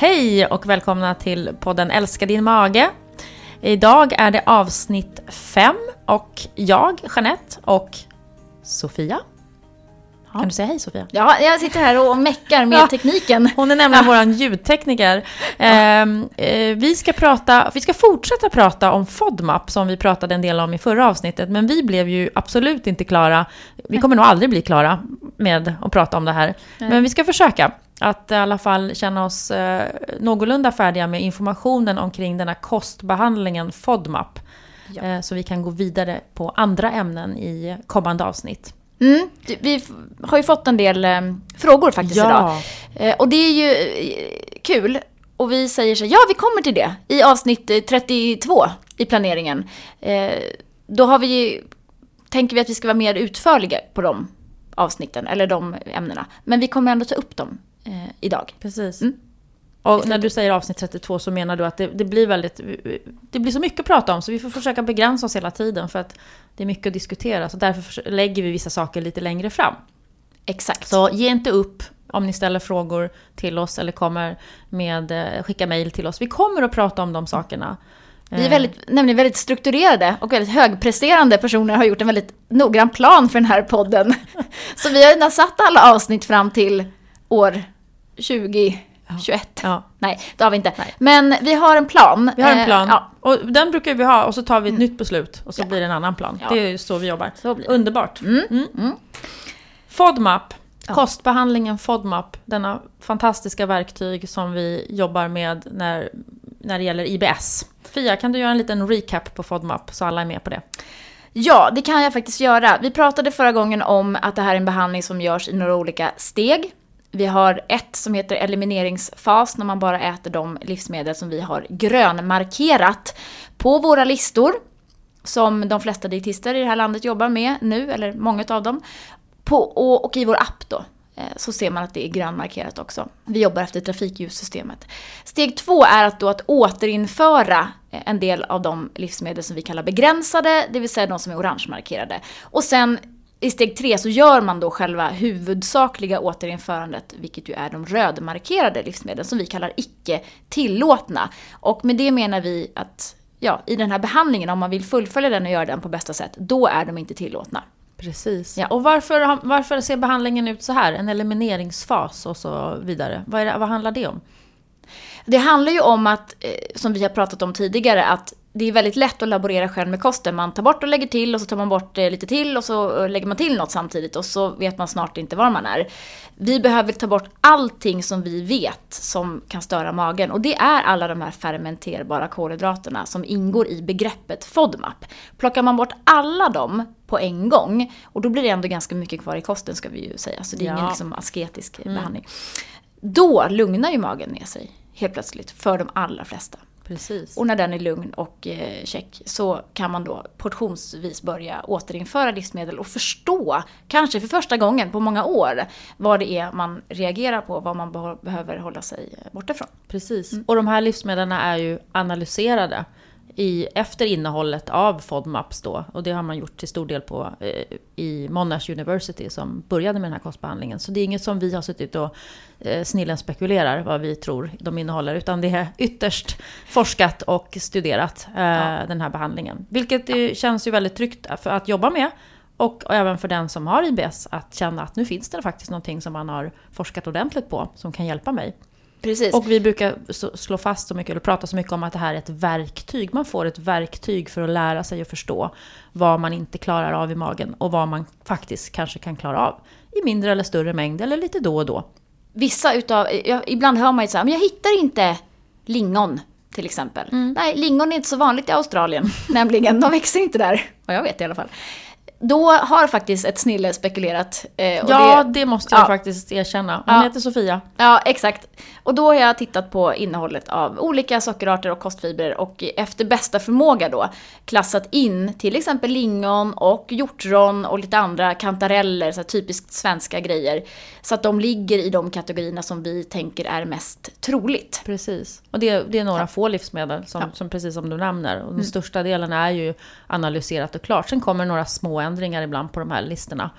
Hej och välkomna till podden Älska din mage. Idag är det avsnitt 5 och jag, Jeanette och Sofia. Ja. Kan du säga hej Sofia? Ja, jag sitter här och meckar med Ja. tekniken. Hon är nämligen våran ljudtekniker. Ehm, eh, vi, ska prata, vi ska fortsätta prata om FODMAP som vi pratade en del om i förra avsnittet, men vi blev ju absolut inte klara. Vi kommer nog aldrig bli klara med att prata om det här. Men vi ska försöka att i alla fall känna oss eh, någorlunda färdiga med informationen omkring den här kostbehandlingen FODMAP. Ja. Eh, så vi kan gå vidare på andra ämnen i kommande avsnitt. Mm, vi har ju fått en del eh, frågor faktiskt idag. Eh, och det är ju eh, kul. Och vi säger så ja vi kommer till det i avsnitt eh, 32 i planeringen. Eh, då har vi ju, tänker vi att vi ska vara mer utförliga på de avsnitten, eller de ämnena. Men vi kommer ändå ta upp dem eh, idag. Precis. Mm. Och när du säger avsnitt 32 så menar du att det, det blir väldigt... Det blir så mycket att prata om så vi får försöka begränsa oss hela tiden för att det är mycket att diskutera. Så därför lägger vi vissa saker lite längre fram. Exakt. Så ge inte upp om ni ställer frågor till oss eller kommer med, eh, skicka mejl till oss. Vi kommer att prata om de sakerna. Vi är Eh, väldigt, nämligen väldigt strukturerade och väldigt högpresterande personer har gjort en väldigt noggrann plan för den här podden. Så vi har redan satt alla avsnitt fram till år 2021. Ja, Nej, det har vi inte. Nej. Men vi har en plan. vi har en Eh, plan. Ja, Och den brukar vi ha och så tar vi ett nytt beslut och så Ja. blir det en annan plan. Det är så vi jobbar. så. Underbart. Mm. Mm. FODMAP, Ja. kostbehandlingen FODMAP, denna fantastiska verktyg som vi jobbar med när, när det gäller IBS. Fia, kan du göra en liten recap på FODMAP så alla är med på det? Ja, det kan jag faktiskt göra. Vi pratade förra gången om att det här är en behandling som görs i några olika steg. Vi har ett som heter elimineringsfas när man bara äter de livsmedel som vi har grönmarkerat på våra listor. Som de flesta dietister i det här landet jobbar med nu, eller många av dem. På, och, och i vår app då, eh, så ser man att det är grönmarkerat också. Vi jobbar efter trafikljussystemet. Steg två är att, då att återinföra eh, en del av de livsmedel som vi kallar begränsade, det vill säga de som är orangemarkerade. Och sen i steg tre så gör man då själva huvudsakliga återinförandet, vilket ju är de rödmarkerade livsmedlen som vi kallar icke tillåtna. Och med det menar vi att ja, i den här behandlingen, om man vill fullfölja den och göra den på bästa sätt, då är de inte tillåtna. Precis. Ja. Och varför, varför ser behandlingen ut så här? En elimineringsfas och så vidare. Vad, det, vad handlar det om? Det handlar ju om att, eh, som vi har pratat om tidigare, att det är väldigt lätt att laborera själv med kosten. Man tar bort och lägger till och så tar man bort eh, lite till och så eh, lägger man till något samtidigt och så vet man snart inte var man är. Vi behöver ta bort allting som vi vet som kan störa magen och det är alla de här fermenterbara kolhydraterna som ingår i begreppet FODMAP. Plockar man bort alla dem på en gång och då blir det ändå ganska mycket kvar i kosten ska vi ju säga, så det är ingen Ja. liksom asketisk eh, behandling. Då lugnar ju magen ner sig helt plötsligt för de allra flesta. Precis. Och när den är lugn och eh, check så kan man då portionsvis börja återinföra livsmedel och förstå, kanske för första gången på många år, vad det är man reagerar på, vad man be- behöver hålla sig eh, borta ifrån. Precis. Och de här livsmedlen är ju analyserade i, efter innehållet av FODMAPs då. Och det har man gjort till stor del på eh, i Monash University som började med den här kostbehandlingen. Så det är inget som vi har suttit och eh, snillen spekulerar vad vi tror de innehåller. Utan det är ytterst forskat och studerat eh, Ja. den här behandlingen. Vilket eh, känns ju väldigt tryggt för att jobba med. Och även för den som har IBS att känna att nu finns det faktiskt någonting som man har forskat ordentligt på som kan hjälpa mig. Precis. Och vi brukar slå fast så mycket, eller prata så mycket om att det här är ett verktyg. Man får ett verktyg för att lära sig och förstå vad man inte klarar av i magen och vad man faktiskt kanske kan klara av. I mindre eller större mängd eller lite då och då. Vissa utav, ja, ibland hör man ju så här, men jag hittar inte lingon till exempel. Nej, lingon är inte så vanligt i Australien, nämligen. De växer inte där, vad jag vet i alla fall. Då har faktiskt ett snille spekulerat. Eh, Ja, det, det, måste jag ja. faktiskt erkänna. Hon Ja. heter Sofia. ja, exakt. Och då har jag tittat på innehållet av olika sockerarter och kostfibrer och efter bästa förmåga då klassat in till exempel lingon och hjortron och lite andra kantareller, så typiskt svenska grejer. Så att de ligger i de kategorierna som vi tänker är mest troligt. Precis. Och det, det är några få livsmedel, som, som precis som du nämner. Och den största delen är ju analyserat och klart. Sen kommer några små ändringar ibland på de här listorna.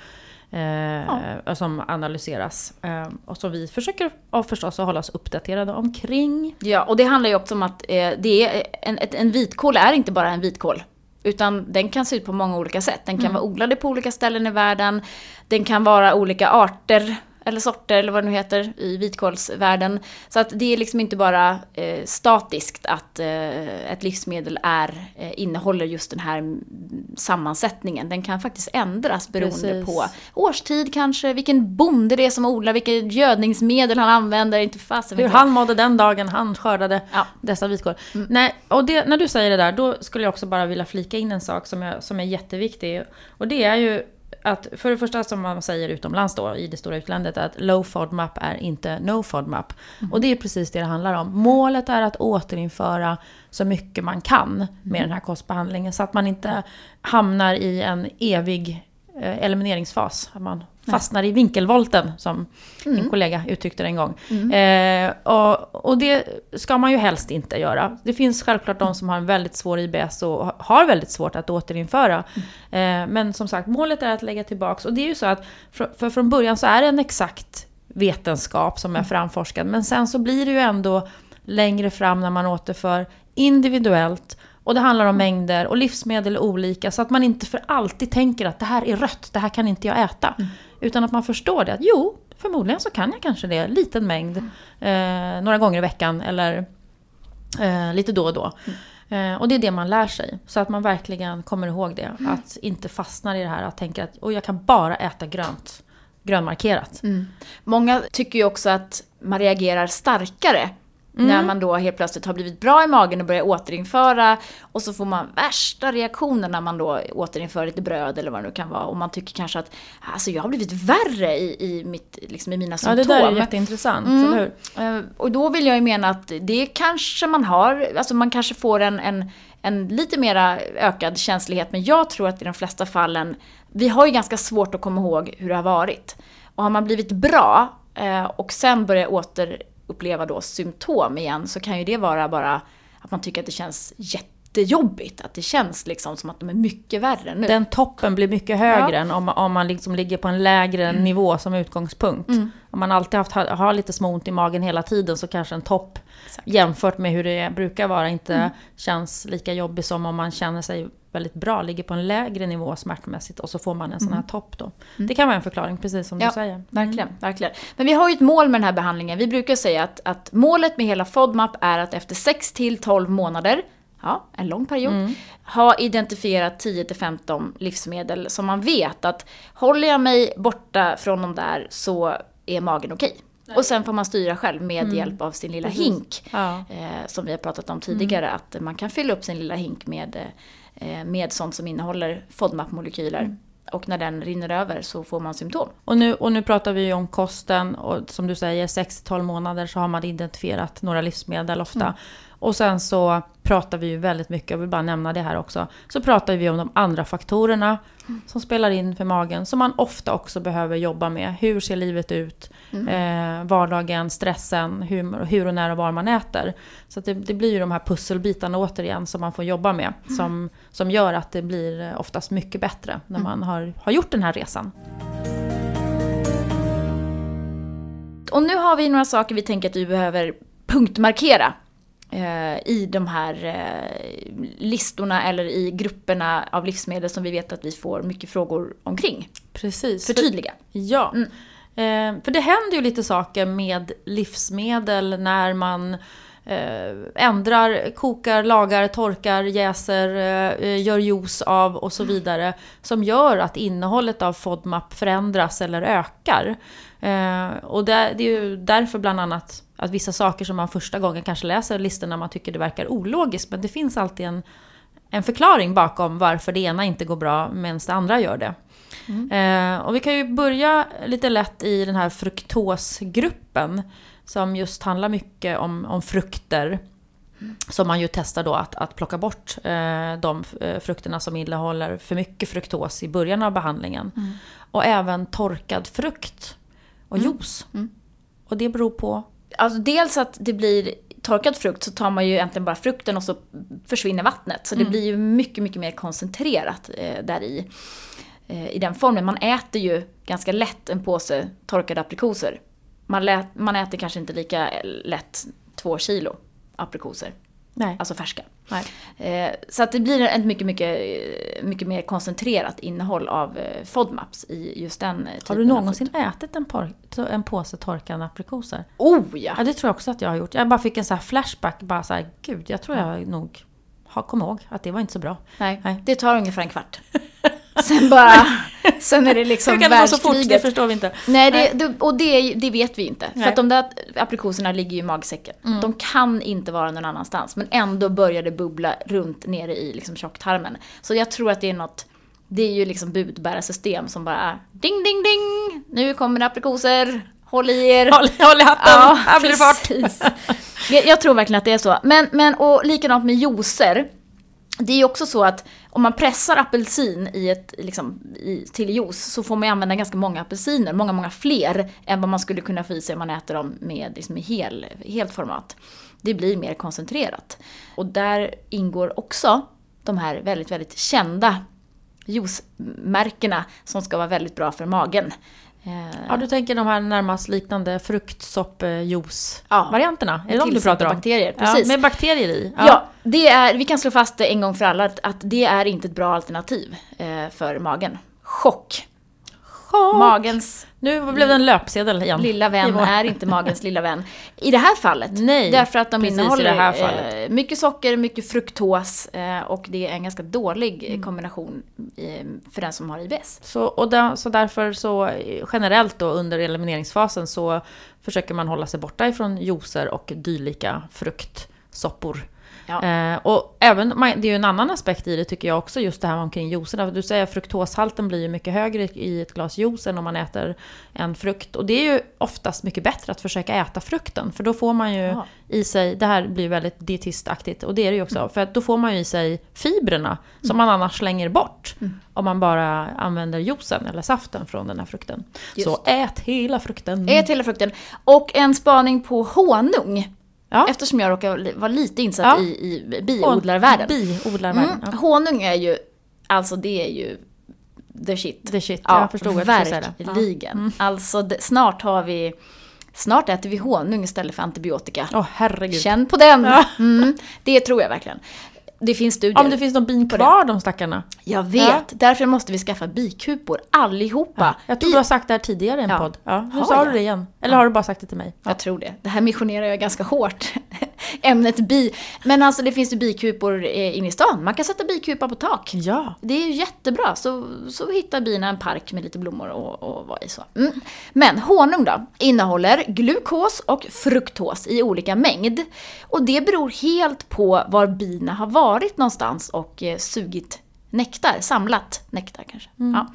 Eh, Som analyseras. Eh, och som vi försöker och förstås att hålla oss uppdaterade omkring. Ja, och det handlar ju också om att eh, det är en, ett, en vitkål är inte bara en vitkål. Utan den kan se ut på många olika sätt. Den kan vara odlad på olika ställen i världen. Den kan vara olika arter eller sorter eller vad det nu heter i vitkålsvärlden. Så att det är liksom inte bara eh, statiskt att eh, ett livsmedel är, eh, innehåller just den här mm, sammansättningen. Den kan faktiskt ändras beroende Precis. på årstid kanske, vilken bonde det är som odlar, vilket gödningsmedel han använder, inte fasen Hur han mådde den dagen han skördade Ja. dessa vitkål. Nej, och det, när du säger det där, då skulle jag också bara vilja flika in en sak som, jag, som är jätteviktig. Och det är ju att för det första som man säger utomlands då, i det stora utlandet, att low FODMAP är inte no FODMAP. Och det är precis det det handlar om. Målet är att återinföra så mycket man kan med den här kostbehandlingen. Så att man inte hamnar i en evig eh, elimineringsfas. Att man fastnar i vinkelvolten, som en kollega uttryckte det en gång. Eh, och, och det ska man ju helst inte göra. Det finns självklart de som har en väldigt svår IBS och har väldigt svårt att återinföra. Eh, men som sagt, målet är att lägga tillbaks. Och det är ju så att, för, för från början så är det en exakt vetenskap som är framforskad. Men sen så blir det ju ändå längre fram när man återför individuellt. Och det handlar om mängder och livsmedel är olika. Så att man inte för alltid tänker att det här är rött, det här kan inte jag äta. Utan att man förstår det att jo, förmodligen så kan jag kanske det. Liten mängd, eh, några gånger i veckan eller eh, lite då och då. Eh, och det är det man lär sig. Så att man verkligen kommer ihåg det. Att inte fastna i det här att tänka att och jag kan bara äta grönt. Grönmarkerat. Många tycker ju också att man reagerar starkare Mm. när man då helt plötsligt har blivit bra i magen och börjar återinföra och så får man värsta reaktioner när man då återinför lite bröd eller vad det nu kan vara och man tycker kanske att alltså jag har blivit värre i, i, mitt, liksom i mina Ja, symptom. det där är jätteintressant, eller hur? Eh, Och då vill jag ju mena att det kanske man har, alltså man kanske får en, en, en lite mera ökad känslighet. Men jag tror att i de flesta fallen, vi har ju ganska svårt att komma ihåg hur det har varit. Och har man blivit bra eh, och sen börjar uppleva då symptom igen så kan ju det vara bara att man tycker att det känns jättejobbigt. Att det känns liksom som att de är mycket värre nu. Den toppen blir mycket högre Ja. Mm. än om, om man liksom ligger på en lägre nivå som utgångspunkt. Om man alltid haft, har lite små ont i magen hela tiden så kanske en topp jämfört med hur det brukar vara inte Mm. känns lika jobbig som om man känner sig väldigt bra, ligger på en lägre nivå smärtmässigt och så får man en sån här topp då. Det kan vara en förklaring, precis som Mm. Ja, du säger. Verkligen, verkligen. Men vi har ju ett mål med den här behandlingen. Vi brukar säga att, att målet med hela FODMAP är att efter 6 till 12 månader, ja, en lång period, ha identifierat 10 till 15 livsmedel som man vet att håller jag mig borta från de där så är magen okej. Och sen får man styra själv med hjälp av sin lilla hink. Ja. Eh, som vi har pratat om tidigare, att man kan fylla upp sin lilla hink med, eh, med sånt som innehåller FODMAP-molekyler. Och när den rinner över så får man symptom. Och nu, och nu pratar vi ju om kosten och som du säger 6-12 månader så har man identifierat några livsmedel ofta. Mm. Och sen så pratar vi ju väldigt mycket, jag vill bara nämna det här också, så pratar vi om de andra faktorerna Mm. som spelar in för magen, som man ofta också behöver jobba med. Hur ser livet ut? Mm. Eh, vardagen, stressen, hur, hur och när och var man äter. Så det, det blir ju de här pusselbitarna återigen som man får jobba med. Mm. Som, som gör att det blir oftast mycket bättre när man har, har gjort den här resan. Och nu har vi några saker vi tänker att vi behöver punktmarkera i de här eh, listorna eller i grupperna av livsmedel som vi vet att vi får mycket frågor omkring. Precis. Förtydliga. Ja. Eh, för det händer ju lite saker med livsmedel när man eh, ändrar, kokar, lagar, torkar, jäser, eh, gör juice av och så vidare. Som gör att innehållet av FODMAP förändras eller ökar. Eh, och det, det är ju därför bland annat att vissa saker som man första gången kanske läser listorna man tycker det verkar ologiskt. Men det finns alltid en en förklaring bakom varför det ena inte går bra medan det andra gör det. Eh, och vi kan ju börja lite lätt i den här fruktosgruppen som just handlar mycket om, om frukter. Som man ju testar då att, att plocka bort eh, de eh, frukterna som innehåller för mycket fruktos i början av behandlingen. Och även torkad frukt och juice. Och det beror på... Alltså dels att det blir torkad frukt så tar man ju egentligen bara frukten och så försvinner vattnet. Så det blir ju mycket, mycket mer koncentrerat eh, där i. Eh, I den formen. Man äter ju ganska lätt en påse torkade aprikoser. Man, lät, man äter kanske inte lika lätt två kilo aprikoser. Nej. Alltså färska. Eh, så att det blir ett mycket, mycket, eh, mycket mer koncentrerat innehåll av eh, FODMAPs i just den eh, typen Har du någonsin ätit en, por- en påse torkade aprikoser? Oh ja! Ja, det tror jag också att jag har gjort. Jag bara fick en så flashback, bara så här, gud, jag tror jag nog har kommit ihåg att det var inte så bra. Nej, Nej. det tar ungefär en kvart. Sen bara, sen är det liksom Hur kan det gå så fort? Det förstår vi inte. Nej, det, det, och det, det vet vi inte. Nej. För att de där aprikoserna ligger ju i magsäcken. De kan inte vara någon annanstans. Men ändå börjar det bubbla runt nere i liksom tjocktarmen. Så jag tror att det är något, det är ju liksom budbärarsystem som bara är ding, ding, ding! Nu kommer det aprikoser, håll i er! Håll, håll i hatten, här blir det fart. jag, jag tror verkligen att det är så. Men, men och likadant med juicer. Det är ju också så att om man pressar apelsin i ett, liksom, i, till juice så får man ju använda ganska många apelsiner, många, många fler än vad man skulle kunna få i sig om man äter dem med liksom, i hel, helt format. Det blir mer koncentrerat. Och där ingår också de här väldigt, väldigt kända juicemärkena som ska vara väldigt bra för magen. Eh, Ja, du tänker de här närmast liknande fruktsopp-juice-varianterna? är det de du pratar om? bakterier, Ja, precis. med bakterier i? Ja. det är, vi kan slå fast det en gång för alla att, att det är inte ett bra alternativ eh, för magen. Chock. Chock. Magens Nu blev det en löpsedel igen. lilla vän är inte magens lilla vän. I det här fallet. Nej, Därför att de innehåller det här fallet. Eh, mycket socker, mycket fruktos eh, och det är en ganska dålig Mm. eh, kombination eh, för den som har IBS. Så, och där, så därför så generellt då under elimineringsfasen så försöker man hålla sig borta ifrån juicer och dylika fruktsoppor. Ja. Eh, och även, det är ju en annan aspekt i det tycker jag också, just det här omkring juicerna. För Du säger att fruktoshalten blir ju mycket högre i ett glas juice än om man äter en frukt. Och det är ju oftast mycket bättre att försöka äta frukten. För då får man ju Ja. i sig, det här blir väldigt dietistaktigt, och det är det ju också. För att då får man ju i sig fibrerna som man annars slänger bort. Om man bara använder juicen eller saften från den här frukten. Just. Så ät hela frukten. Ät hela frukten. Och en spaning på honung. Ja. Eftersom jag råkar vara lite insatt Ja. i, i biodlarvärlden. Biodlarvärlden. Mm. Ja. Honung är ju, alltså det är ju the shit. The shit, jag förstod att det. Ja. verkligen. Alltså det, snart har vi, snart äter vi honung istället för antibiotika. Åh herregud. Känn på den! Ja. Mm, det tror jag verkligen. Det finns studier. Om det finns någon bin kvar de stackarna. Jag vet, Ja. därför måste vi skaffa bikupor allihopa. Jag tror I- du har sagt det här tidigare i en Ja. podd. Ja, nu Har sa jag? du det igen. Eller har du bara sagt det till mig? Ja. Jag tror det. Det här missionerar jag ganska hårt. Ämnet bi. Men alltså det finns ju bikupor eh, inne i stan. Man kan sätta bikupa på tak. ja. Det är ju jättebra. Så, så hittar bina en park med lite blommor och, och vad i så. Mm. Men honung då, innehåller glukos och fruktos i olika mängd. Och det beror helt på var bina har varit någonstans och eh, sugit nektar, samlat nektar kanske. Ja.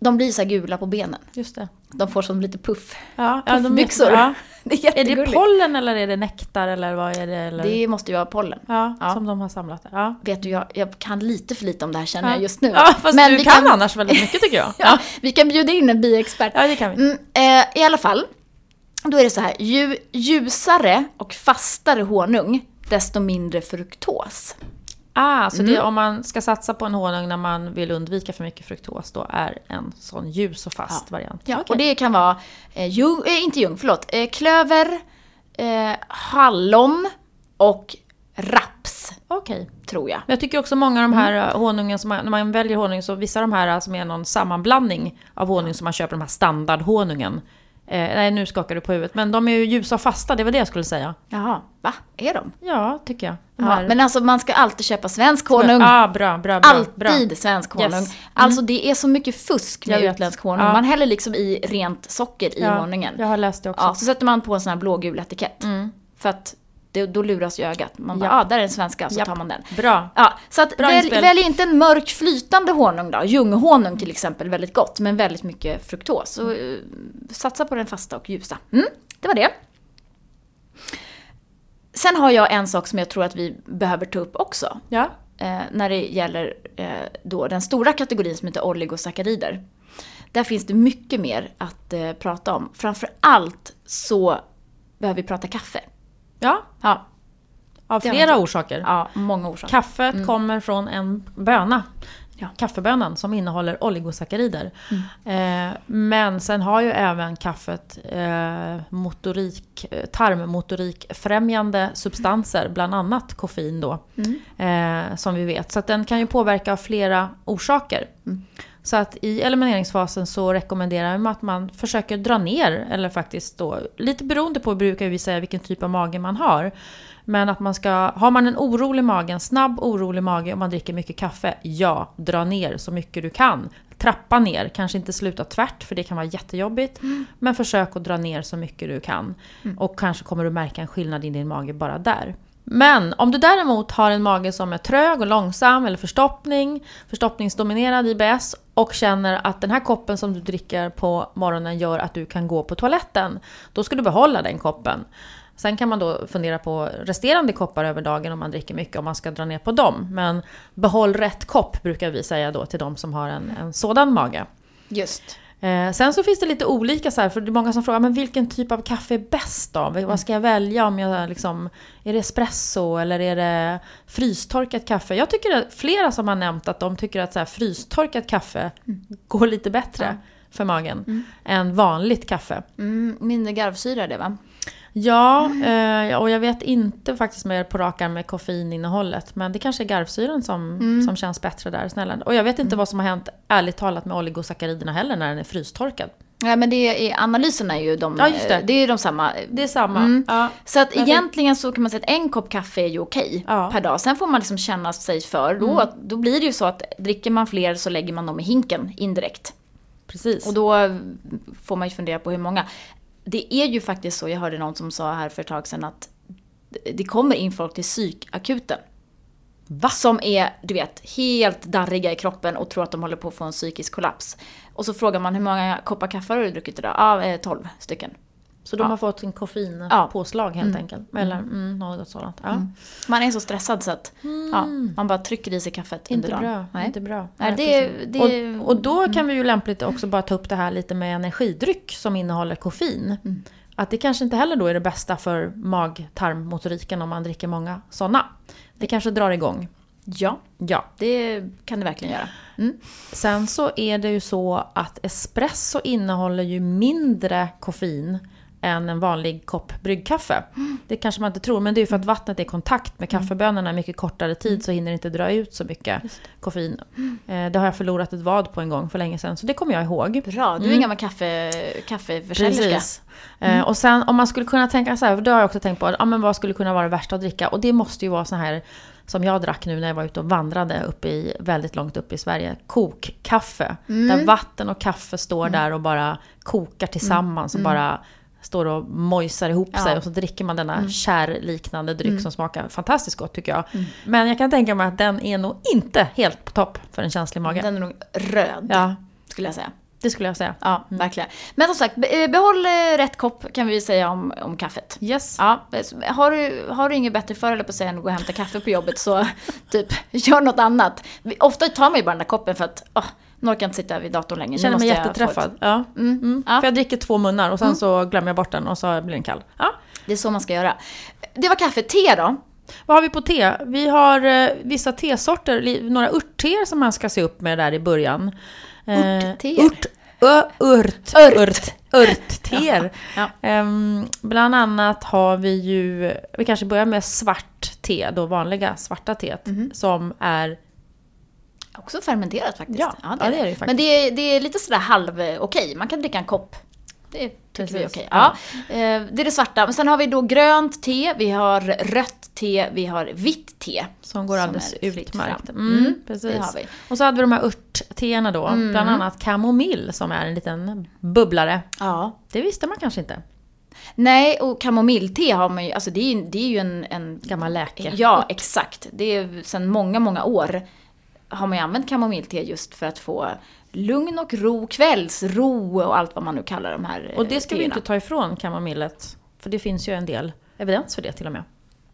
De blir så gula på benen. Just det. De får som lite puff. Ja, ja, de- Puffbyxor. Ja. Det är Är det pollen eller är det nektar eller vad är det? Eller? Det måste ju vara pollen. Ja, Ja. som de har samlat. Ja. Vet du, jag, jag kan lite för lite om det här känner Ja. jag just nu. Ja, fast Men du vi kan, annars väldigt mycket tycker jag. Ja, vi kan bjuda in en biexpert. Ja, det kan vi. Mm, eh, I alla fall, då är det så här. Ju ljusare och fastare honung, desto mindre fruktos. Ah, så det, Mm. om man ska satsa på en honung när man vill undvika för mycket fruktos, då är en sån ljus och fast variant. Ja, Okej. Och det kan vara, eh, ljung, eh, inte ljung, förlåt, eh, klöver, eh, hallon och raps, Okej. tror jag. Men jag tycker också många av de här Mm. eh, honungen, som man, när man väljer honung, så vissa av de här eh, som är någon sammanblandning av honung som man köper, de här standardhonungen. Eh, nej, nu skakar du på huvudet. Men de är ju ljusa och fasta, det var det jag skulle säga. Jaha, va? Är de? Ja, tycker jag. Ja, men alltså man ska alltid köpa svensk honung. Ja, bra, bra, bra. bra. Alltid svensk honung. Yes. Mm. Alltså det är så mycket fusk med utländsk honung. Ja. Man häller liksom i rent socker i Ja, honungen. Jag har läst det också. Ja, så sätter man på en sån här blågul etikett. Mm. För att det, då luras ju ögat. Man bara, Ja. ah, där är en svenska, så Japp. tar man den. Bra. Ja, så att Bra välj, välj inte en mörk flytande honung då. Ljunghonung till exempel, väldigt gott, men väldigt mycket fruktos. Så eh, satsa på den fasta och ljusa. Mm, det var det. Sen har jag en sak som jag tror att vi behöver ta upp också. Ja. Eh, när det gäller eh, då den stora kategorin som heter oligosackarider. Där finns det mycket mer att eh, prata om. Framför allt så behöver vi prata kaffe. Ja, Ja, av Det flera orsaker. ja många orsaker. Kaffet kommer från en böna. Ja. Kaffebönan som innehåller oligosackarider. Mm. Eh, men sen har ju även kaffet eh, motorik, tarmmotorikfrämjande substanser, bland annat koffein då. Mm. Eh, som vi vet. Så den kan ju påverka av flera orsaker. Mm. Så att i elimineringsfasen så rekommenderar man att man försöker dra ner, eller faktiskt då, lite beroende på brukar vi säga vilken typ av mage man har. Men att man ska, har man en orolig mage, en snabb orolig mage och man dricker mycket kaffe, ja, dra ner så mycket du kan. Trappa ner, kanske inte sluta tvärt för det kan vara jättejobbigt. Men försök att dra ner så mycket du kan. Och kanske kommer du märka en skillnad i din mage bara där. Men om du däremot har en mage som är trög och långsam eller förstoppning, förstoppningsdominerad IBS och känner att den här koppen som du dricker på morgonen gör att du kan gå på toaletten, då ska du behålla den koppen. Sen kan man då fundera på resterande koppar över dagen om man dricker mycket, om man ska dra ner på dem. Men behåll rätt kopp brukar vi säga då till de som har en, en sådan mage. Just. Eh, sen så finns det lite olika så här, för det är många som frågar men vilken typ av kaffe är bäst då? Vad ska jag välja om jag liksom, är det espresso eller är det frystorkat kaffe? Jag tycker att flera som har nämnt att de tycker att så här, frystorkat kaffe går lite bättre för magen än vanligt kaffe. Mm, mindre garvsyra är det va? Ja, eh, och jag vet inte faktiskt mer på rak arm med koffeininnehållet. Men det kanske är garvsyran som, som känns bättre där. Snälla. Och jag vet inte vad som har hänt, ärligt talat, med oligosackariderna heller när den är frystorkad. Nej men det är, analyserna är ju de, Ja, det. det är de samma. Det är samma. Mm. Ja. Så att Men egentligen så kan man säga att en kopp kaffe är ju okej Ja. per dag. Sen får man liksom känna sig för. Då, då blir det ju så att dricker man fler så lägger man dem i hinken indirekt. Precis. Och då får man ju fundera på hur många. Det är ju faktiskt så, jag hörde någon som sa här för ett tag sedan att det kommer in folk till psykakuten. Va? Som är, du vet, helt darriga i kroppen och tror att de håller på att få en psykisk kollaps. Och så frågar man hur många koppar kaffe har du druckit idag? Ja, eh, 12 stycken. Så de Ja. har fått en koffeinpåslag helt enkelt? Eller mm, något sådant. Ja. Man är så stressad så att ja, man bara trycker i sig kaffet Inte under dagen. bra. Nej. Inte bra. Nej, det, det, Och, och då kan vi ju lämpligt också bara ta upp det här lite med energidryck som innehåller koffein. Mm. Att det kanske inte heller då är det bästa för mag-tarmmotoriken om man dricker många sådana. Det kanske drar igång. Ja, Ja. det kan det verkligen göra. Mm. Sen så är det ju så att espresso innehåller ju mindre koffein än en vanlig kopp bryggkaffe. Det kanske man inte tror, men det är ju för att vattnet är i kontakt med kaffebönorna en mycket kortare tid så hinner det inte dra ut så mycket koffein. Eh, Det har jag förlorat ett vad på en gång för länge sedan, så det kommer jag ihåg. Bra, du är en gammal kaffe, kaffeförsäljerska. Precis. Eh, och sen om man skulle kunna tänka så här, för det har jag också tänkt på, ja, men vad skulle kunna vara det värsta att dricka? Och det måste ju vara så här som jag drack nu när jag var ute och vandrade uppe i, väldigt långt upp i Sverige. Kokkaffe. Där vatten och kaffe står där och bara kokar tillsammans och bara står och mojsar ihop sig Ja. och så dricker man denna kärliknande dryck som smakar fantastiskt gott tycker jag. Men jag kan tänka mig att den är nog inte helt på topp för en känslig mage. Den är nog röd, Ja, skulle jag säga. det skulle jag säga. Ja, verkligen. Men som sagt, eh, behåll eh, rätt kopp kan vi säga om, om kaffet. Yes. Ja, eh, har du, har du inget bättre för eller på att säga än att gå och hämta kaffe på jobbet så typ gör något annat. Ofta tar man ju bara den där koppen för att åh, nu orkar jag inte sitta vid datorn längre. Jag känner mig jag jätteträffad. ett- Ja. Mm. Mm. Ja. För jag dricker två munnar och sen så glömmer jag bort den och så blir den kall. Ja. Det är så man ska göra. Det var kaffe. Te då? Vad har vi på te? Vi har eh, vissa tesorter, några örtteer som man ska se upp med där i början. Eh, Örtteer? Urt, ö, urt, Ört. ört, örtteer. Ja. Ehm, bland annat har vi ju, vi kanske börjar med svart te, då vanliga svarta teet, Mhm. som är Också fermenterat faktiskt. Ja, ja, det är det ju faktiskt. Men det är, det är lite sådär halv okej. Man kan dricka en kopp. Det tycker vi är okej. Ja. Eh, Det är det svarta. Men sen har vi då grönt te, vi har rött te, vi har vitt te. Som går Som alldeles är utmärkt. Mm, Mm, precis. det har vi. Och så hade vi de här örtteerna då, Mm. bland annat kamomill som är en liten bubblare. Ja. Det visste man kanske inte. Nej, och kamomillte har man ju, alltså det är, det är ju en, en Gammal läke. Ja, exakt. Det är sedan många, många år har man ju använt kamomillte just för att få lugn och ro, kvällsro och allt vad man nu kallar de här Och det ska vi teerna. inte ta ifrån kamomillet. För det finns ju en del evidens för det till och med.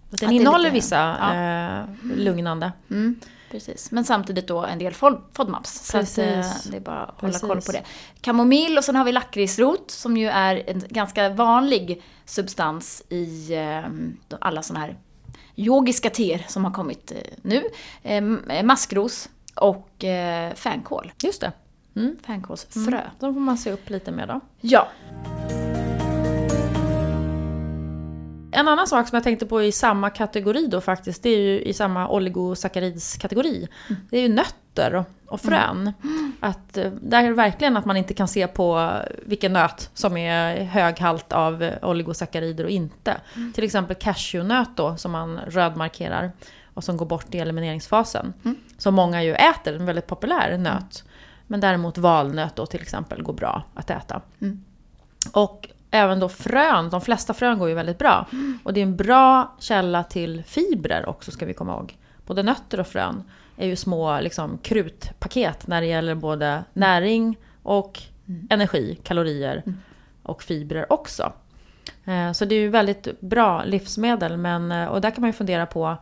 Att Att den är innehåller lite- vissa ja. eh, lugnande. Mm, precis. Men samtidigt då en del fod- FODMAPs. Så att, eh, det är bara att hålla koll på det. Kamomill och sen har vi lakritsrot som ju är en ganska vanlig substans i eh, alla sådana här yogiska teer som har kommit eh, nu. Eh, maskros och eh, fänkål. Just det. Mm. Fänkålsfrö. De får man se upp lite med då. Ja. En annan sak som jag tänkte på i samma kategori då faktiskt, det är ju i samma oligosackarids-kategori. Det är ju nötter och, och frön. Att, eh, där är det verkligen att man inte kan se på vilken nöt som är hög halt av oligosackarider och inte. Till exempel cashewnöt då, som man rödmarkerar och som går bort i elimineringsfasen. Som många ju äter, en väldigt populär nöt. Men däremot valnöt då till exempel går bra att äta. Och även då frön, de flesta frön går ju väldigt bra. Och det är en bra källa till fibrer också ska vi komma ihåg. Både nötter och frön är ju små liksom, krutpaket när det gäller både näring och energi, kalorier och fibrer också. Eh, Så det är ju väldigt bra livsmedel men, eh, och där kan man ju fundera på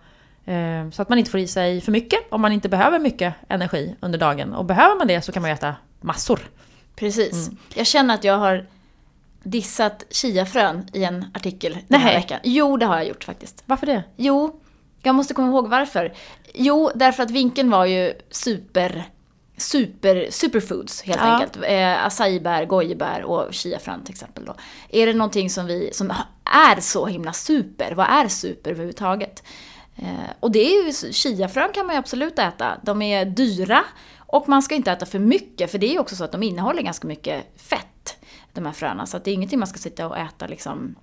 eh, så att man inte får i sig för mycket om man inte behöver mycket energi under dagen. Och behöver man det så kan man ju äta massor. Precis. Mm. Jag känner att jag har dissat chiafrön i en artikel den här Nej. veckan. Jo, det har jag gjort faktiskt. Varför det? Jo, jag måste komma ihåg varför. Jo, därför att vinkeln var ju super, super, superfoods helt Ja. enkelt. Eh, acaibär, gojibär och chiafrön till exempel då. Är det någonting som vi, som är så himla super? Vad är super överhuvudtaget? Eh, och det är ju, chiafrön kan man ju absolut äta. De är dyra och man ska inte äta för mycket för det är ju också så att de innehåller ganska mycket fett, de här fröna. Så att det är ingenting man ska sitta och äta liksom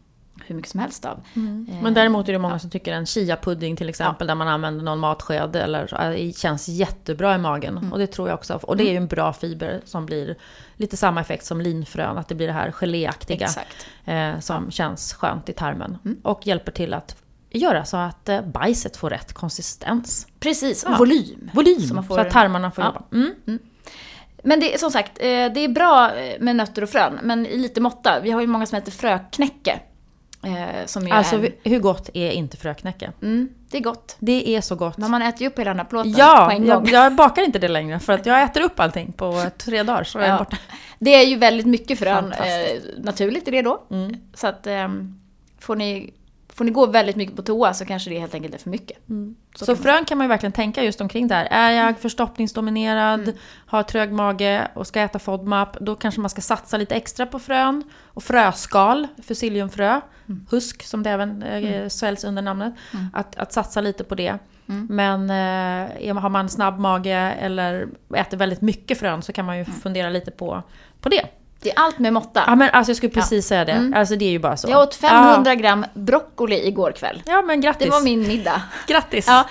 hur mycket som helst av. Eh, Men däremot är det många som tycker en chia-pudding till exempel, där man använder någon matsked, eller så, eh, känns jättebra i magen. Och det tror jag också. Och det är ju en bra fiber som blir lite samma effekt som linfrön, att det blir det här geléaktiga Exakt. eh, som känns skönt i tarmen. Och hjälper till att göra så att eh, bajset får rätt konsistens. Precis, Ja. volym. Volym, Så så, man får- att tarmarna får Ja. jobba. Mm. Men det är som sagt, det är bra med nötter och frön, men i lite måtta. Vi har ju många som heter fröknäcke. Eh, Alltså är, hur gott är inte fröknäcke? mm, det är gott. Det är så gott. Men man äter ju upp hela den här plåten på Ja, en jag, gång. jag bakar inte det längre för att jag äter upp allting på tre dagar så är Ja. borta. Det är ju väldigt mycket frön, eh, naturligt är det då. Mm. Så att ehm, får, ni, får ni gå väldigt mycket på toa så kanske det helt enkelt är för mycket. Så, kan man frön kan man ju verkligen tänka just omkring det här. Är jag förstoppningsdominerad, Mm. har trög mage och ska äta FODMAP, då kanske man ska satsa lite extra på frön. Och fröskal, fusilliumfrö, Mm. husk som det även eh, säljs under namnet. Att, att satsa lite på det. Mm. Men eh, har man snabb mage eller äter väldigt mycket frön så kan man ju Mm. fundera lite på, på det. Det är allt med måtta. Ja men alltså jag skulle precis säga det. Mm. Alltså det är ju bara så. Jag åt 500 gram broccoli igår kväll. Ja, ja men grattis. Det var min middag. Grattis. Ja,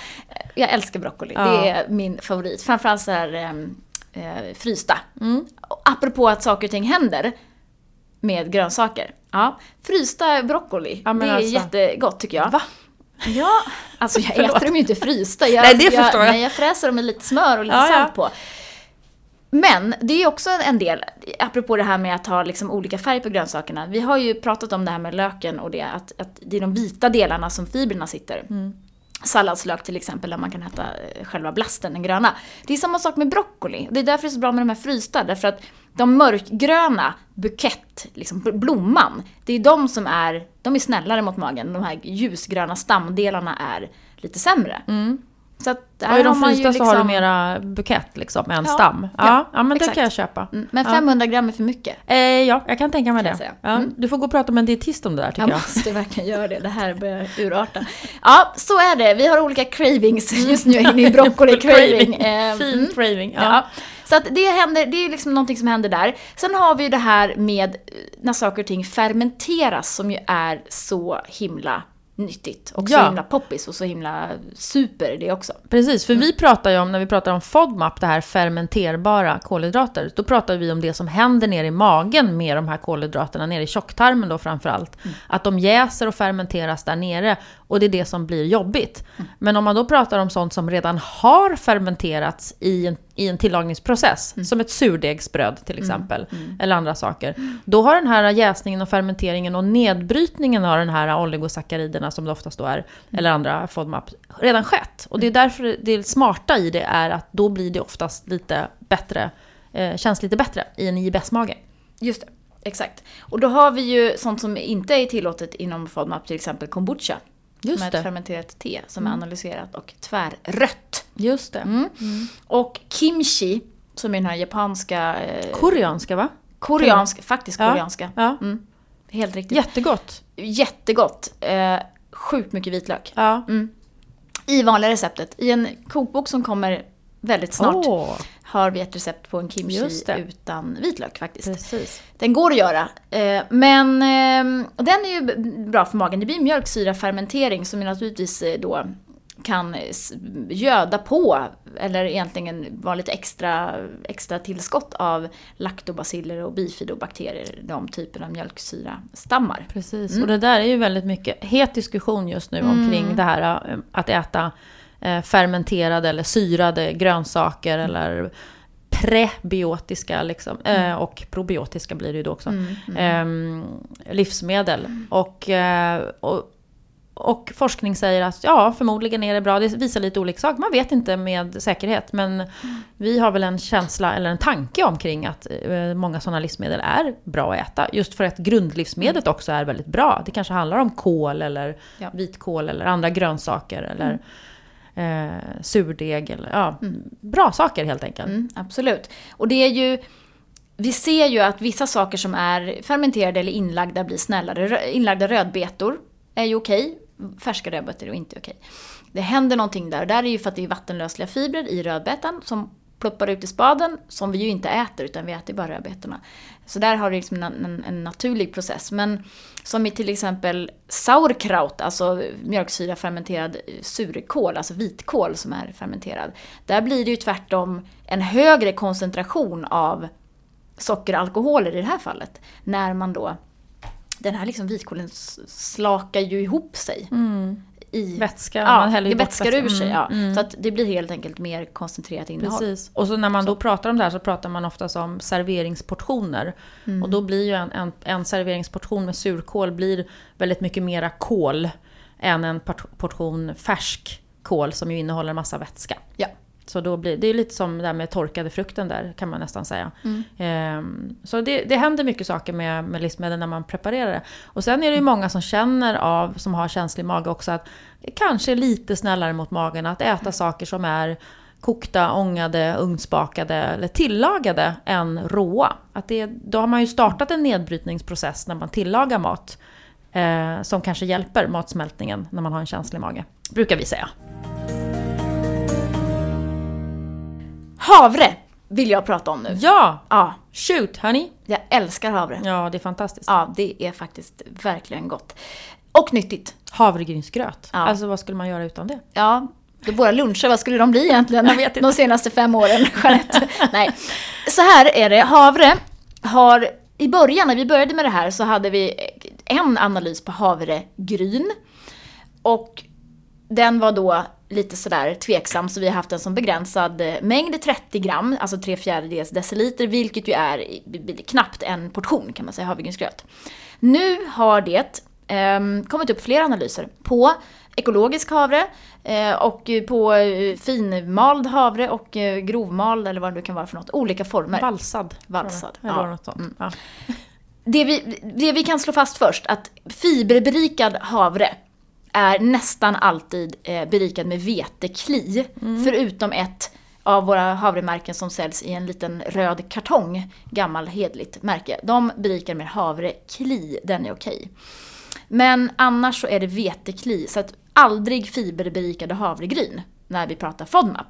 jag älskar broccoli. Ja. Det är min favorit. Framförallt så här ehm, eh, frysta. Mm. Och apropå att saker och ting händer med grönsaker. Ja, frysta broccoli. Ja, det är alltså. jättegott tycker jag. Va? Ja, alltså jag äter dem ju inte frysta. Jag, Nej, det förstår jag. Men jag fräser dem med lite smör och lite Ja, ja. salt på. Men det är också en del, apropå det här med att ha liksom olika färg på grönsakerna. Vi har ju pratat om det här med löken och det, att, att det är de vita delarna som fibrerna sitter. Salladslök till exempel, där man kan äta eh, själva blasten, den gröna. Det är samma sak med broccoli. Det är därför det är så bra med de här frysta, därför att de mörkgröna, bukett, liksom bl- blomman, det är de som är, de är snällare mot magen. De här ljusgröna stamdelarna är lite sämre. Så att där Ja, I de ju frysta så har du liksom- mera bukett liksom, än Ja, stam. Ja, ja, ja, men det exakt. kan jag köpa. Mm, Men Ja. 500 gram är för mycket. Eh, ja, jag kan tänka mig Kan det. Mm. Du får gå och prata med en dietist om det där tycker Jag jag. måste verkligen göra det. Det här börjar urarta. Ja, så är det. Vi har olika cravings. Just nu är jag inne i broccoli-craving. Fin mm. craving. Ja. Så att det, händer, det är liksom någonting som händer där. Sen har vi ju det här med när saker och ting fermenteras som ju är så himla nyttigt och så Ja. himla poppis och så himla super det också. Precis, för vi pratar ju om, när vi pratar om FODMAP, det här fermenterbara kolhydrater, då pratar vi om det som händer nere i magen med de här kolhydraterna, nere i tjocktarmen då framförallt. Att de jäser och fermenteras där nere och det är det som blir jobbigt. Men om man då pratar om sånt som redan har fermenterats i en, i en tillagningsprocess, som ett surdegsbröd till exempel, eller andra saker, då har den här jäsningen och fermenteringen och nedbrytningen av den här oligosackariderna som det oftast då är, eller andra FODMAP, redan skett. Och det är därför det smarta i det är att då blir det oftast lite bättre, eh, känns lite bättre i en IBS-mage. Just det, exakt. Och då har vi ju sånt som inte är tillåtet inom FODMAP, till exempel kombucha. Just som är ett fermenterat te som är analyserat och tvärrött. Just det. Mm. Och kimchi, som är den här japanska, eh, Koreanska va? koreanska, faktiskt Ja. koreanska. Ja. Mm. Helt riktigt. Jättegott. Jättegott. Eh, sjukt mycket vitlök. Ja. I vanliga receptet. I en kokbok som kommer väldigt snart Åh, har vi ett recept på en kimchi utan vitlök faktiskt. precis. Den går att göra. Eh, men eh, den är ju bra för magen. Det blir mjölksyrafermentering som är naturligtvis eh, då kan göda på, eller egentligen vara lite extra, extra tillskott av laktobaciller och bifidobakterier, de typerna av mjölksyrastammar. Precis, och det där är ju väldigt mycket het diskussion just nu omkring det här eh, att äta eh, fermenterade eller syrade grönsaker eller prebiotiska liksom, eh, och probiotiska blir det ju då också, ehm, livsmedel. Och, eh, och, och forskning säger att ja, förmodligen är det bra. Det visar lite olika saker. Man vet inte med säkerhet. Men vi har väl en känsla eller en tanke omkring att eh, många sådana livsmedel är bra att äta. Just för att grundlivsmedlet också är väldigt bra. Det kanske handlar om kål eller Ja. vitkål eller andra grönsaker. Eller eh, surdeg. Eller, ja, Bra saker helt enkelt. Mm, absolut. Och det är ju... Vi ser ju att vissa saker som är fermenterade eller inlagda blir snällare. Inlagda rödbetor är ju okej. Färska rödbetor är inte okej. Det händer någonting där. Och där är ju för att det är vattenlösliga fibrer i rödbetan som ploppar ut i spaden, som vi ju inte äter, utan vi äter bara rödbetorna. Så där har det liksom en, en, en naturlig process. Men som i till exempel sauerkraut, alltså mjölksyrafermenterad surkål, alltså vitkål som är fermenterad. Där blir det ju tvärtom en högre koncentration av socker och alkoholer i det här fallet. När man då, den här liksom vitkålen slakar ju ihop sig. I, Vätska, ja, man häller det vätskar vätska. ur sig. Mm, Ja. mm. Så att det blir helt enkelt mer koncentrerat innehåll. Precis. Och så när man då pratar om det här så pratar man oftast om serveringsportioner. Och då blir ju en, en, en serveringsportion med surkål blir väldigt mycket mera kål än en port- portion färsk kål som ju innehåller massa vätska. Ja. Så då blir det är lite som det där med torkade frukten där kan man nästan säga. Ehm, så det, det händer mycket saker med, med livsmedel när man preparerar det. Och sen är det ju många som känner av, som har känslig mage också, att det kanske är lite snällare mot magen att äta saker som är kokta, ångade, ugnsbakade eller tillagade än råa. Att det, då har man ju startat en nedbrytningsprocess när man tillagar mat. Eh, som kanske hjälper matsmältningen när man har en känslig mage. Brukar vi säga. Havre vill jag prata om nu. Ja! Ja, Shoot honey! jag älskar havre. Ja, det är fantastiskt. Ja, det är faktiskt verkligen gott. Och nyttigt. Havregrynsgröt. Ja. Alltså vad skulle man göra utan det? Ja, våra luncher, vad skulle de bli egentligen? Jag vet inte. De senaste fem åren, Jeanette. Nej. Så här är det, havre har... I början, när vi började med det här, så hade vi en analys på havregryn. Och den var då lite sådär tveksam, så vi har haft den som begränsad eh, mängd, 30 gram, alltså 3 fjärdedels deciliter, vilket ju är knappt en portion kan man säga, havregrynsgröt. Nu har det ehm, kommit upp flera analyser på ekologisk havre eh, och på eh, finmald havre och eh, grovmald eller vad det nu kan vara för något. Olika former. Valsad. Valsad, Eller ja. något sånt. Ja. Det vi, det vi kan slå fast först, att fiberberikad havre är nästan alltid eh, berikad med vetekli. Förutom ett av våra havremärken som säljs i en liten röd kartong, gammal hedligt märke. De berikar med havrekli, den är okej. Men annars så är det vetekli, så att aldrig fiberberikade havregryn när vi pratar FODMAP.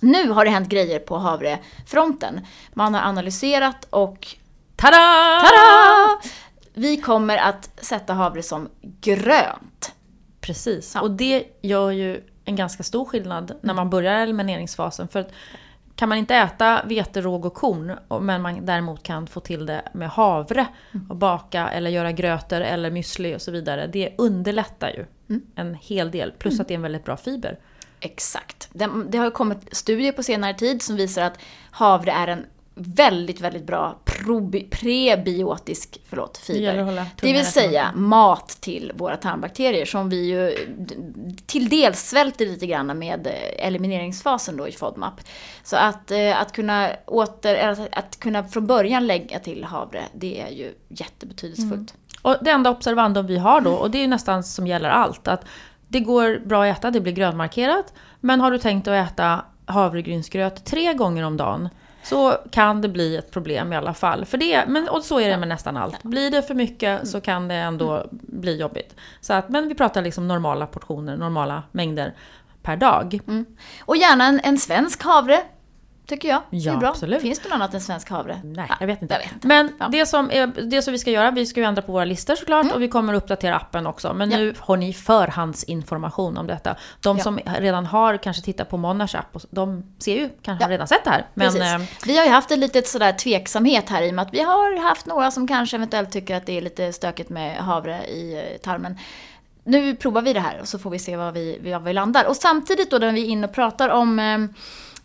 Nu har det hänt grejer på havrefronten. Man har analyserat och Tada! Tada! Vi kommer att sätta havre som grönt. Precis, och det gör ju en ganska stor skillnad när man börjar elimineringsfasen. För att kan man inte äta vete, råg och korn, men man däremot kan få till det med havre och baka eller göra grötor eller müsli och så vidare. Det underlättar ju en hel del. Plus att det är en väldigt bra fiber. Exakt. Det, det har kommit studier på senare tid som visar att havre är en väldigt, väldigt bra prebiotisk förlåt, fiber. Det vill säga mat till våra tarmbakterier som vi ju till dels svälter lite grann med elimineringsfasen då i FODMAP. Så att, eh, att kunna åter, att kunna från början lägga till havre, det är ju jättebetydelsefullt. Och det enda observandum vi har då, och det är ju nästan som gäller allt, att det går bra att äta, det blir grönmarkerat. Men har du tänkt att äta havregrynsgröt tre gånger om dagen så kan det bli ett problem i alla fall. För det, men, och så är det med nästan allt. Blir det för mycket så kan det ändå bli jobbigt. Så att, men vi pratar liksom normala portioner, normala mängder per dag. Och gärna en, en svensk havre, tycker jag. det Ja, är bra. absolut. Finns det något annat än svensk havre? Nej, jag vet inte. Jag vet inte. Men Ja. det, som är, det som vi ska göra, vi ska ju ändra på våra listor såklart och vi kommer uppdatera appen också. Men Ja. nu har ni förhandsinformation om detta. De Ja. som redan har kanske tittat på Monars app, de ser ju kanske Ja. redan sett det här. Men eh, Vi har ju haft en liten sådär tveksamhet här i och med att vi har haft några som kanske eventuellt tycker att det är lite stökigt med havre i eh, tarmen. Nu provar vi det här och så får vi se var vi, var vi landar. Och samtidigt då när vi är inne och pratar om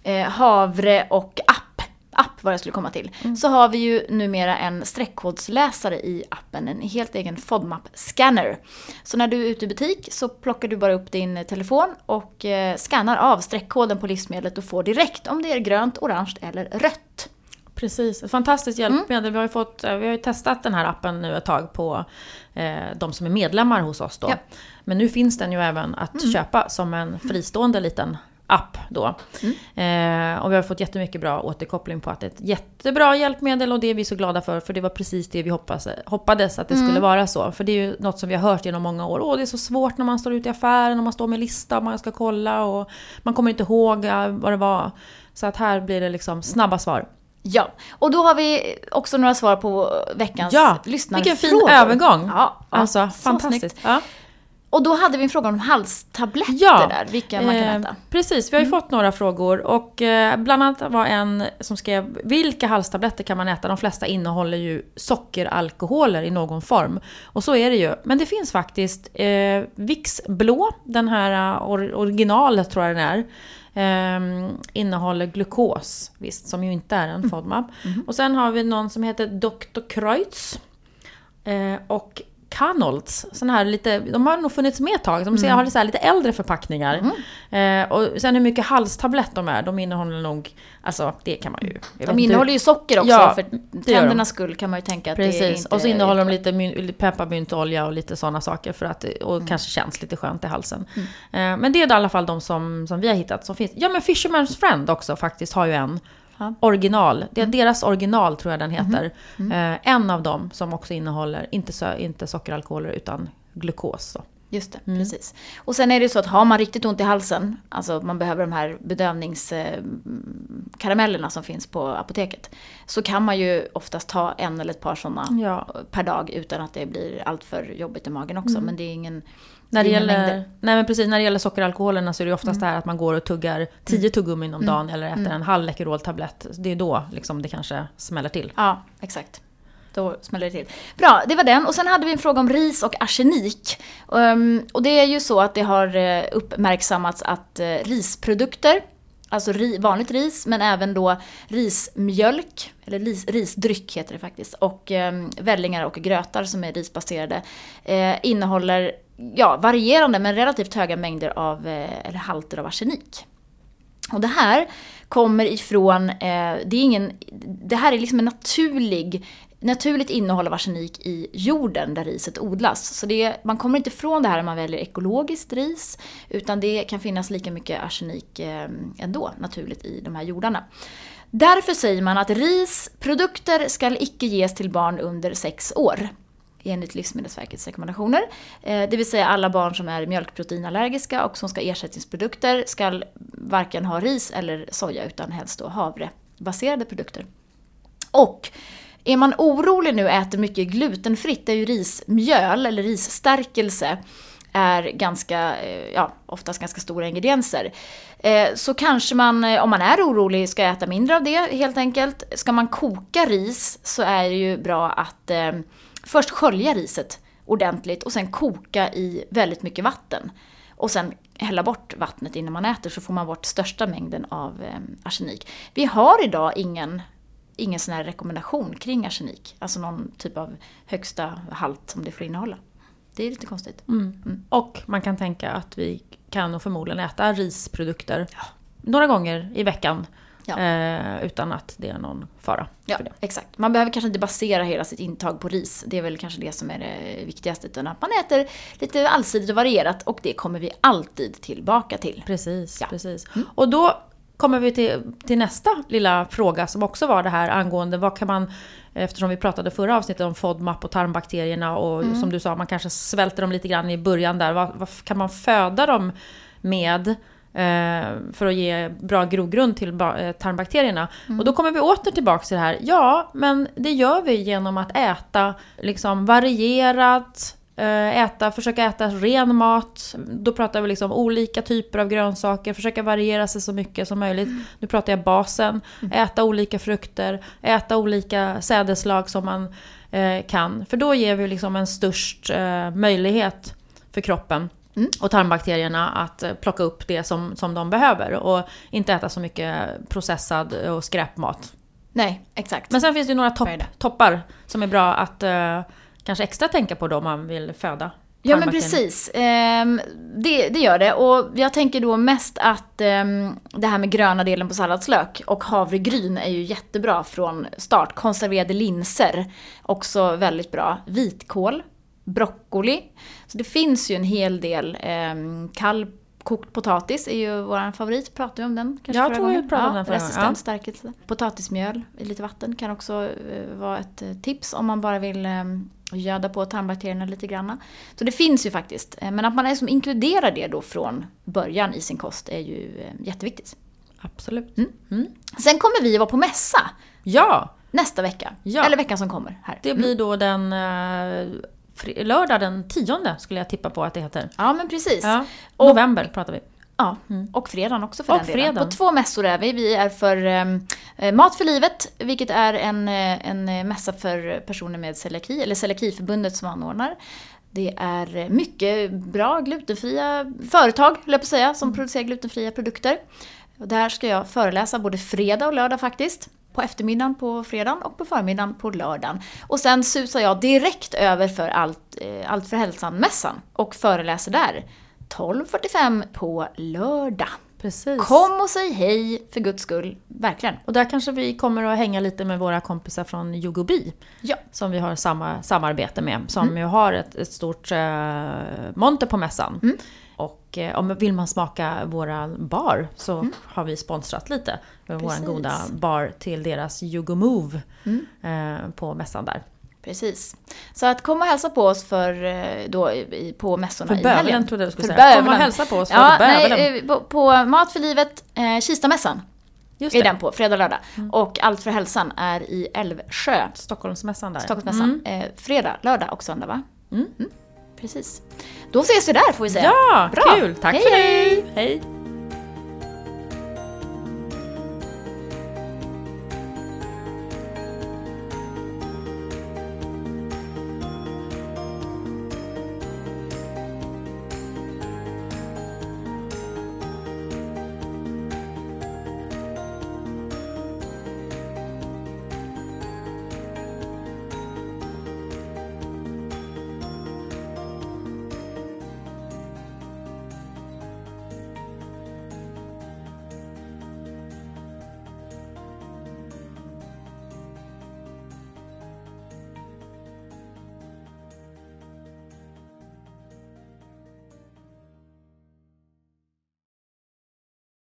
eh, havre och app, app vad jag skulle komma till, så har vi ju numera en streckkodsläsare i appen, en helt egen FODMAP-scanner. Så när du är ute i butik så plockar du bara upp din telefon och eh, scannar av streckkoden på livsmedlet och får direkt om det är grönt, orange eller rött. precis, ett fantastiskt hjälpmedel. Vi, har ju fått, eh, vi har ju testat den här appen nu ett tag på eh, de som är medlemmar hos oss då. Ja. Men nu finns den ju även att köpa som en fristående liten app då. Eh, och vi har fått jättemycket bra återkoppling på att det är ett jättebra hjälpmedel och det är vi så glada för. För det var precis det vi hoppas, hoppades att det skulle vara så. För det är ju något som vi har hört genom många år. Åh, det är så svårt när man står ute i affären och man står med lista och man ska kolla och man kommer inte ihåg eh, vad det var. Så att här blir det liksom snabba svar. Ja, och då har vi också några svar på veckans Ja, lyssnarfrågor. vilken fin övergång! Ja, Alltså, så fantastiskt. Ja. Och då hade vi en fråga om halstabletter Ja, där, vilka man kan Eh, äta. Precis, vi har ju fått några frågor och eh, bland annat var en som skrev vilka halstabletter kan man äta? De flesta innehåller ju sockeralkoholer i någon form. Och så är det ju. Men det finns faktiskt eh, Vicks blå, den här eh, or originalet tror jag den är. Eh, innehåller glukos, visst, som ju inte är en FODMAP. Och sen har vi någon som heter Dr. Kreutz. Eh, och Canolds, sån här lite, de har nog funnits med ett tag. De ser, har så lite äldre förpackningar. Eh, och sen hur mycket halstablett de är, de innehåller nog, alltså det kan man ju... De innehåller ju socker också, Ja, för tändernas skull kan man ju tänka att det är inte... och så innehåller de lite myn- pepparmyntolja och lite sådana saker för att, och kanske känns lite skönt i halsen. Eh, men det är i alla fall de som, som vi har hittat som finns. Ja men Fisherman's Friend också faktiskt har ju en. Ja. Original, det är deras original tror jag den heter. Eh, en av dem som också innehåller, inte, so inte sockeralkoholer utan glukos. Då. Just det, Mm. precis. Och sen är det ju så att har man riktigt ont i halsen, alltså man behöver de här bedövningskaramellerna som finns på apoteket, så kan man ju oftast ta en eller ett par sådana Ja. per dag utan att det blir alltför jobbigt i magen också. Men det är ingen... Mm. När det, gäller, mängder. nej men precis, när det gäller sockeralkoholerna så är det oftast Mm. det här att man går och tuggar 10 tuggummin om dagen eller äter en halv Läkerol-tablett. Det är då liksom det kanske smäller till. Ja, exakt. Då smäller det till. Bra, det var den. Och sen hade vi en fråga om ris och arsenik. Ehm, och det är ju så att det har eh, uppmärksammats att eh, risprodukter, alltså ri, vanligt ris, men även då rismjölk, eller ris, risdryck heter det faktiskt, och eh, vällingar och grötar som är risbaserade, eh, innehåller ja, varierande men relativt höga mängder av, eh, eller halter av arsenik. Och det här kommer ifrån, eh, det är ingen, det här är liksom en naturlig, naturligt innehåll av arsenik i jorden där riset odlas. Så det, man kommer inte ifrån det här om man väljer ekologiskt ris, utan det kan finnas lika mycket arsenik eh, ändå naturligt i de här jordarna. Därför säger man att risprodukter ska icke ges till barn under 6 år enligt Livsmedelsverkets rekommendationer. Eh, det vill säga alla barn som är mjölkproteinallergiska och som ska ha ersättningsprodukter ska varken ha ris eller soja utan helst då havrebaserade produkter. Och är man orolig nu och äter mycket glutenfritt, där ju rismjöl eller risstärkelse är ganska, eh, ja, oftast ganska stora ingredienser. Eh, så kanske man, eh, om man är orolig, ska äta mindre av det helt enkelt. Ska man koka ris så är det ju bra att eh, först skölja riset ordentligt och sen koka i väldigt mycket vatten. Och sen hälla bort vattnet innan man äter så får man bort största mängden av eh, arsenik. Vi har idag ingen, ingen sån här rekommendation kring arsenik. Alltså någon typ av högsta halt som det får innehålla. Det är lite konstigt. Mm. Och man kan tänka att vi kan nog förmodligen äta risprodukter några gånger i veckan. Ja. Eh, utan att det är någon fara Ja, för det. exakt. Man behöver kanske inte basera hela sitt intag på ris. Det är väl kanske det som är det viktigaste. Utan att man äter lite allsidigt och varierat och det kommer vi alltid tillbaka till. Precis, Ja. precis. Och då kommer vi till, till nästa lilla fråga som också var det här angående vad kan man, eftersom vi pratade förra avsnittet om FODMAP och tarmbakterierna och som du sa, man kanske svälter dem lite grann i början där. Vad, vad kan man föda dem med? eh, För att ge bra grogrund till eh, tarmbakterierna. Och då kommer vi åter tillbaka till det här. Ja, men det gör vi genom att äta liksom varierat, äta, försöka äta ren mat. Då pratar vi liksom olika typer av grönsaker, försöka variera sig så mycket som möjligt. Nu pratar jag basen. Äta olika frukter, äta olika sädeslag som man eh, kan. För då ger vi liksom en störst eh, möjlighet för kroppen och tarmbakterierna att eh, plocka upp det som, som de behöver. Och inte äta så mycket processad och skräpmat. Nej, exakt. Men sen finns det ju några topp, toppar som är bra att eh, kanske extra tänka på då om man vill föda. Ja men precis, Ehm, det, det gör det. Och jag tänker då mest att ehm, det här med gröna delen på salladslök och havregryn är ju jättebra från start. Konserverade linser, också väldigt bra. Vitkål, broccoli. Så det finns ju en hel del um, kall kokt potatis är ju vår favorit. Pratade vi om den? Kanske Jag tror vi pratade om den förra gången, Resistent ja. stärkelse. Potatismjöl i lite vatten kan också eh, vara ett eh, tips om man bara vill um, göda på tarmbakterierna lite grann. Så det finns ju faktiskt. Eh, Men att man liksom inkluderar det då från början i sin kost är ju eh, jätteviktigt. Absolut. Sen kommer vi att vara på mässa Ja, nästa vecka. Ja. Eller veckan som kommer här. det blir då den eh, lördag den tionde skulle jag tippa på att det heter. Ja men precis. Ja, Och- november pratar vi. Ja, och fredagen också för Och den delen. fredagen. På två mässor är vi. Vi är för ehm, eh, Mat för livet, vilket är en, eh, en eh, mässa för personer med celiaki, eller Celiakiförbundet som anordnar. Det är eh, mycket bra glutenfria företag, höll jag på att säga, som producerar glutenfria produkter. Och där ska jag föreläsa både fredag och lördag faktiskt. På eftermiddagen på fredagen och på förmiddagen på lördagen. Och sen susar jag direkt över för Allt, eh, allt för hälsan-mässan och föreläser där. 12.45 på lördag. Precis. Kom och säg hej för guds skull. Verkligen. Och där kanske vi kommer att hänga lite med våra kompisar från Yugobi. Ja. Som vi har samma samarbete med. Som ju har ett, ett stort eh, monter på mässan. Och eh, om vill man smaka våra bar så har vi sponsrat lite. Vår goda bar till deras Yugo Move eh, på mässan där. Precis. Så att kom och hälsa på oss för, eh, då, på mässorna För i helgen. bövelen trodde jag du skulle För säga. Kom och bövelen. hälsa på oss för Ja, bövelen. nej, på, på Mat för livet, eh, Kistamässan Just är det. den på, fredag och lördag. Och Allt för hälsan är i Älvsjö, Stockholmsmässan där. Stockholmsmässan. Mm. Eh, fredag, lördag och söndag va? Mm. Precis. Då ses vi där får vi säga. Ja, Bra. kul! Tack Hej, för hej. dig! Hej!